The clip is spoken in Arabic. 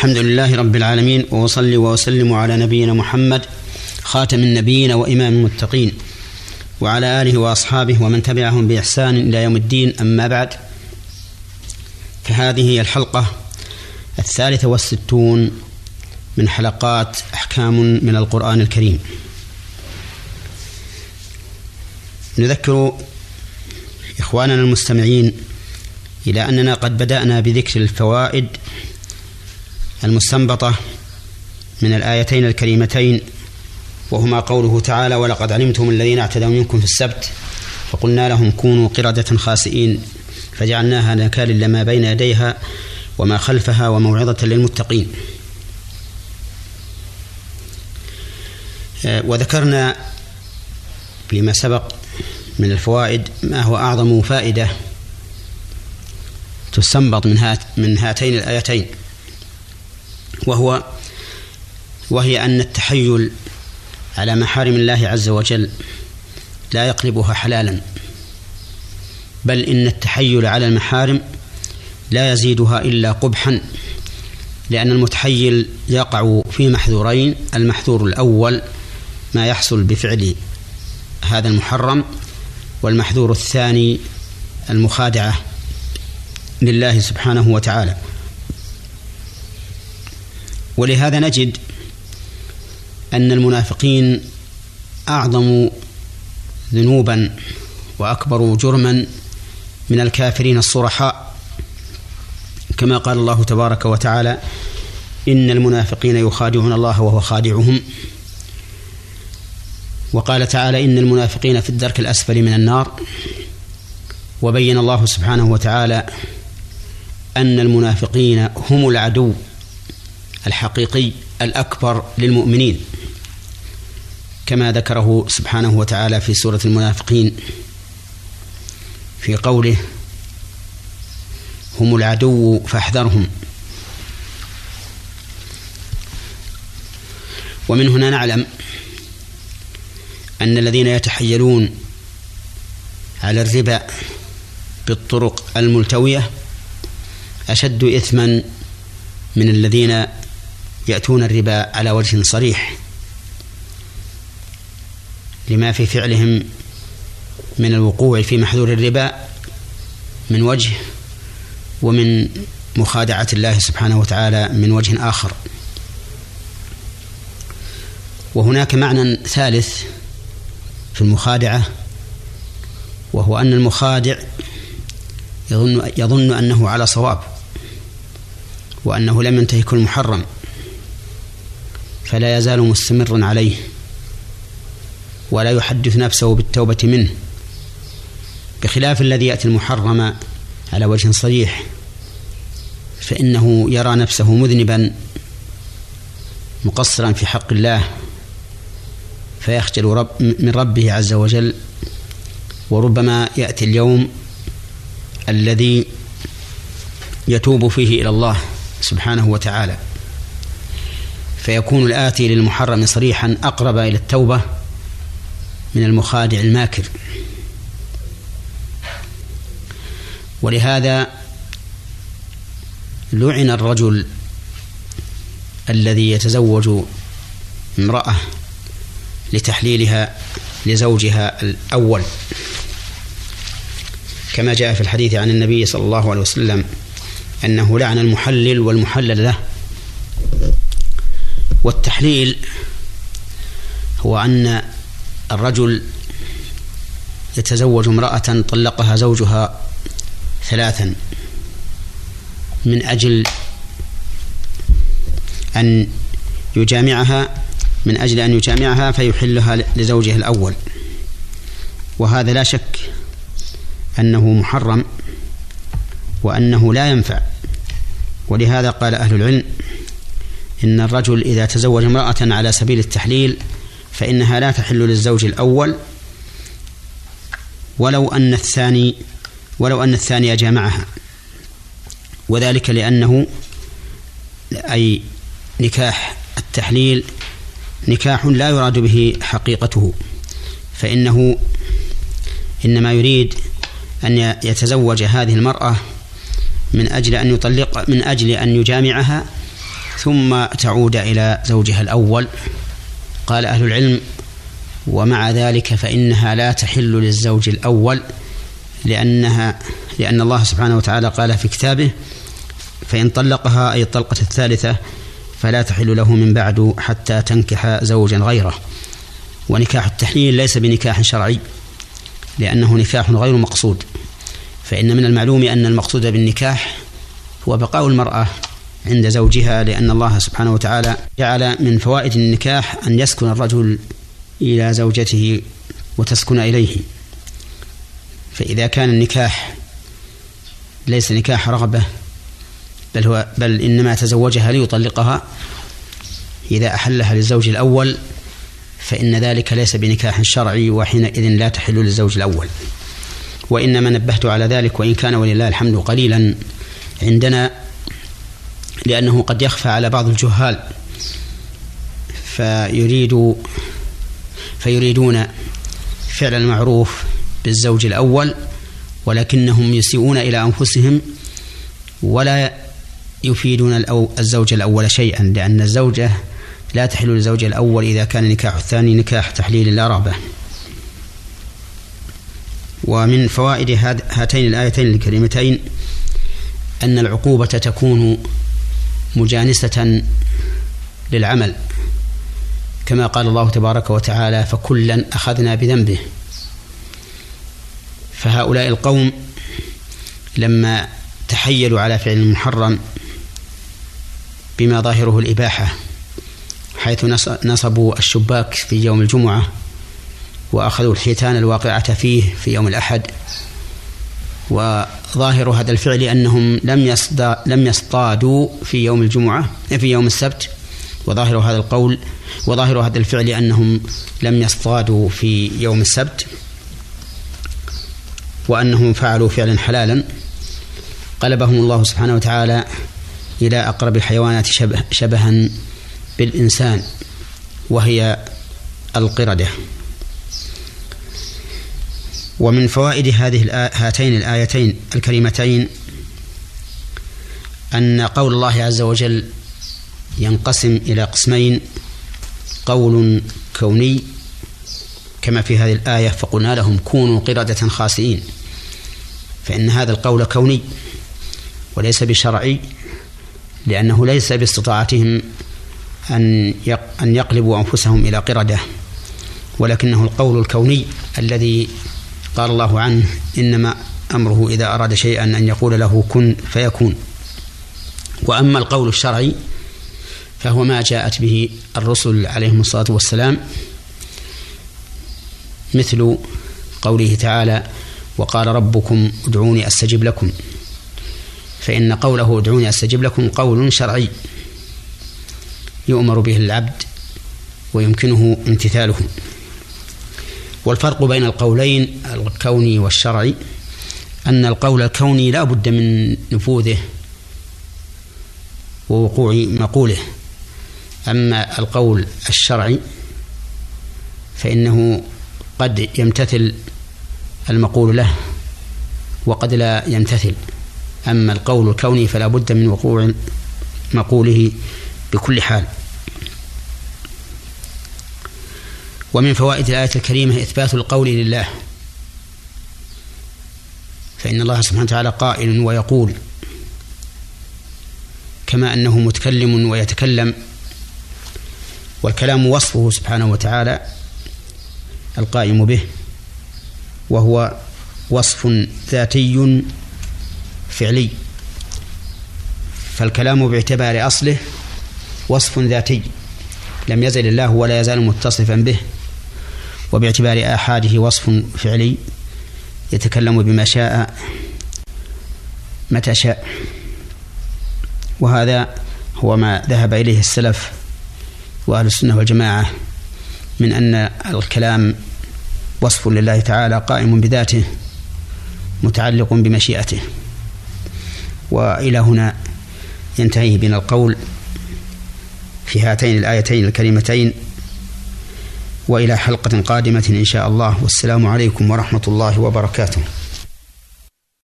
الحمد لله رب العالمين وأصلي وأسلم على نبينا محمد خاتم النبيين وإمام المتقين وعلى آله وأصحابه ومن تبعهم بإحسان إلى يوم الدين. أما بعد فهذه هي الحلقة الثالثة والستون من حلقات أحكام من القرآن الكريم. نذكر إخواننا المستمعين إلى أننا قد بدأنا بذكر الفوائد المستنبطة من الآيتين الكريمتين وهما قوله تعالى ولقد علمتم الذين اعتدوا منكم في السبت فقلنا لهم كونوا قردة خاسئين فجعلناها نكالا لما بين يديها وما خلفها وموعظة للمتقين. آه، وذكرنا فيما سبق من الفوائد ما هو أعظم فائدة تستنبط من من هاتين الآيتين. وهو وهي أن التحيل على محارم الله عز وجل لا يقلبها حلالا بل إن التحيل على المحارم لا يزيدها إلا قبحا لأن المتحيل يقع في محذورين المحذور الأول ما يحصل بفعل هذا المحرم والمحذور الثاني المخادعة لله سبحانه وتعالى. ولهذا نجد أن المنافقين أعظم ذنوبا وأكبر جرما من الكافرين الصرحاء. كما قال الله تبارك وتعالى إن المنافقين يخادعون الله وهو خادعهم. وقال تعالى إن المنافقين في الدرك الأسفل من النار. وبين الله سبحانه وتعالى أن المنافقين هم العدو. الحقيقي الأكبر للمؤمنين. كما ذكره سبحانه وتعالى في سورة المنافقين في قوله هم العدو فاحذرهم. ومن هنا نعلم أن الذين يتحيلون على الربا بالطرق الملتوية أشد إثما من الذين يأتون الربا على وجه صريح. لما في فعلهم من الوقوع في محذور الربا من وجه ومن مخادعة الله سبحانه وتعالى من وجه آخر. وهناك معنى ثالث في المخادعة وهو أن المخادع يظن يظن أنه على صواب وأنه لم ينتهك المحرم. فلا يزال مستمرا عليه ولا يحدث نفسه بالتوبة منه بخلاف الذي يأتي المحرم على وجه صريح فإنه يرى نفسه مذنبا مقصرا في حق الله فيخجل رب من ربه عز وجل وربما يأتي اليوم الذي يتوب فيه إلى الله سبحانه وتعالى. فيكون الآتي للمحرم صريحا أقرب إلى التوبة من المخادع الماكر. ولهذا لعن الرجل الذي يتزوج امرأة لتحليلها لزوجها الأول. كما جاء في الحديث عن النبي صلى الله عليه وسلم أنه لعن المحلل والمحلل له. والتحليل هو أن الرجل يتزوج امرأة طلقها زوجها ثلاثا من أجل أن يجامعها من أجل أن يجامعها فيحلها لزوجها الأول. وهذا لا شك أنه محرم وأنه لا ينفع. ولهذا قال أهل العلم إن الرجل إذا تزوج امرأة على سبيل التحليل فإنها لا تحل للزوج الأول ولو أن الثاني ولو أن الثاني جامعها وذلك لأنه أي نكاح التحليل نكاح لا يراد به حقيقته. فإنه إنما يريد أن يتزوج هذه المرأة من أجل أن يطلق من أجل أن يجامعها ثم تعود إلى زوجها الأول. قال أهل العلم ومع ذلك فإنها لا تحل للزوج الأول لأنها لأن الله سبحانه وتعالى قال في كتابه فإن طلقها أي الطلقة الثالثة فلا تحل له من بعد حتى تنكح زوجا غيره. ونكاح التحليل ليس بنكاح شرعي لأنه نكاح غير مقصود. فإن من المعلوم أن المقصود بالنكاح هو بقاء المرأة. عند زوجها لأن الله سبحانه وتعالى جعل من فوائد النكاح أن يسكن الرجل إلى زوجته وتسكن إليه. فإذا كان النكاح ليس نكاح رغبة بل هو بل إنما تزوجها ليطلقها. إذا أحلها للزوج الأول فإن ذلك ليس بنكاح شرعي وحينئذ لا تحل للزوج الأول. وإنما نبهت على ذلك وإن كان ولله الحمد قليلا عندنا لأنه قد يخفى على بعض الجهال فيريد فيريدون فعل المعروف بالزوج الأول ولكنهم يسيئون إلى أنفسهم ولا يفيدون الزوج الأول شيئا لأن الزوجة لا تحل للزوج الأول إذا كان نكاح الثاني نكاح تحليل لا رغبة ومن فوائد هاتين الآيتين الكريمتين أن العقوبة تكون مجانسة للعمل. كما قال الله تبارك وتعالى فكلا أخذنا بذنبه. فهؤلاء القوم لما تحيلوا على فعل المحرم بما ظاهره الإباحة حيث نصبوا الشباك في يوم الجمعة وأخذوا الحيتان الواقعة فيه في يوم الأحد. وظاهر هذا الفعل أنهم لم لم يصطادوا في يوم الجمعة في يوم السبت. وظاهر هذا القول وظاهر هذا الفعل أنهم لم يصطادوا في يوم السبت. وأنهم فعلوا فعلا حلالا. قلبهم الله سبحانه وتعالى إلى أقرب الحيوانات شبه شبها بالإنسان وهي القردة. ومن فوائد هذه هاتين الآيتين الكريمتين أن قول الله عز وجل ينقسم إلى قسمين قول كوني كما في هذه الآية فقلنا لهم كونوا قردة خاسئين فإن هذا القول كوني وليس بشرعي لأنه ليس باستطاعتهم أن أن يقلبوا أنفسهم إلى قردة ولكنه القول الكوني الذي قال الله عنه إنما أمره إذا أراد شيئا أن يقول له كن فيكون. وأما القول الشرعي فهو ما جاءت به الرسل عليهم الصلاة والسلام مثل قوله تعالى وقال ربكم ادعوني أستجب لكم. فإن قوله ادعوني أستجب لكم قول شرعي يؤمر به العبد ويمكنه امتثاله. والفرق بين القولين الكوني والشرعي أن القول الكوني لا بد من نفوذه ووقوع مقوله. أما القول الشرعي فإنه قد يمتثل المقول له وقد لا يمتثل. أما القول الكوني فلا بد من وقوع مقوله بكل حال. ومن فوائد الآية الكريمة إثبات القول لله. فإن الله سبحانه وتعالى قائل ويقول كما أنه متكلم ويتكلم والكلام وصفه سبحانه وتعالى القائم به وهو وصف ذاتي فعلي. فالكلام باعتبار أصله وصف ذاتي لم يزل الله ولا يزال متصفا به. وباعتبار آحاده وصف فعلي يتكلم بما شاء متى شاء. وهذا هو ما ذهب إليه السلف وأهل السنة والجماعة من أن الكلام وصف لله تعالى قائم بذاته متعلق بمشيئته. وإلى هنا ينتهي بنا القول في هاتين الآيتين الكريمتين وإلى حلقة قادمة إن شاء الله. والسلام عليكم ورحمة الله وبركاته.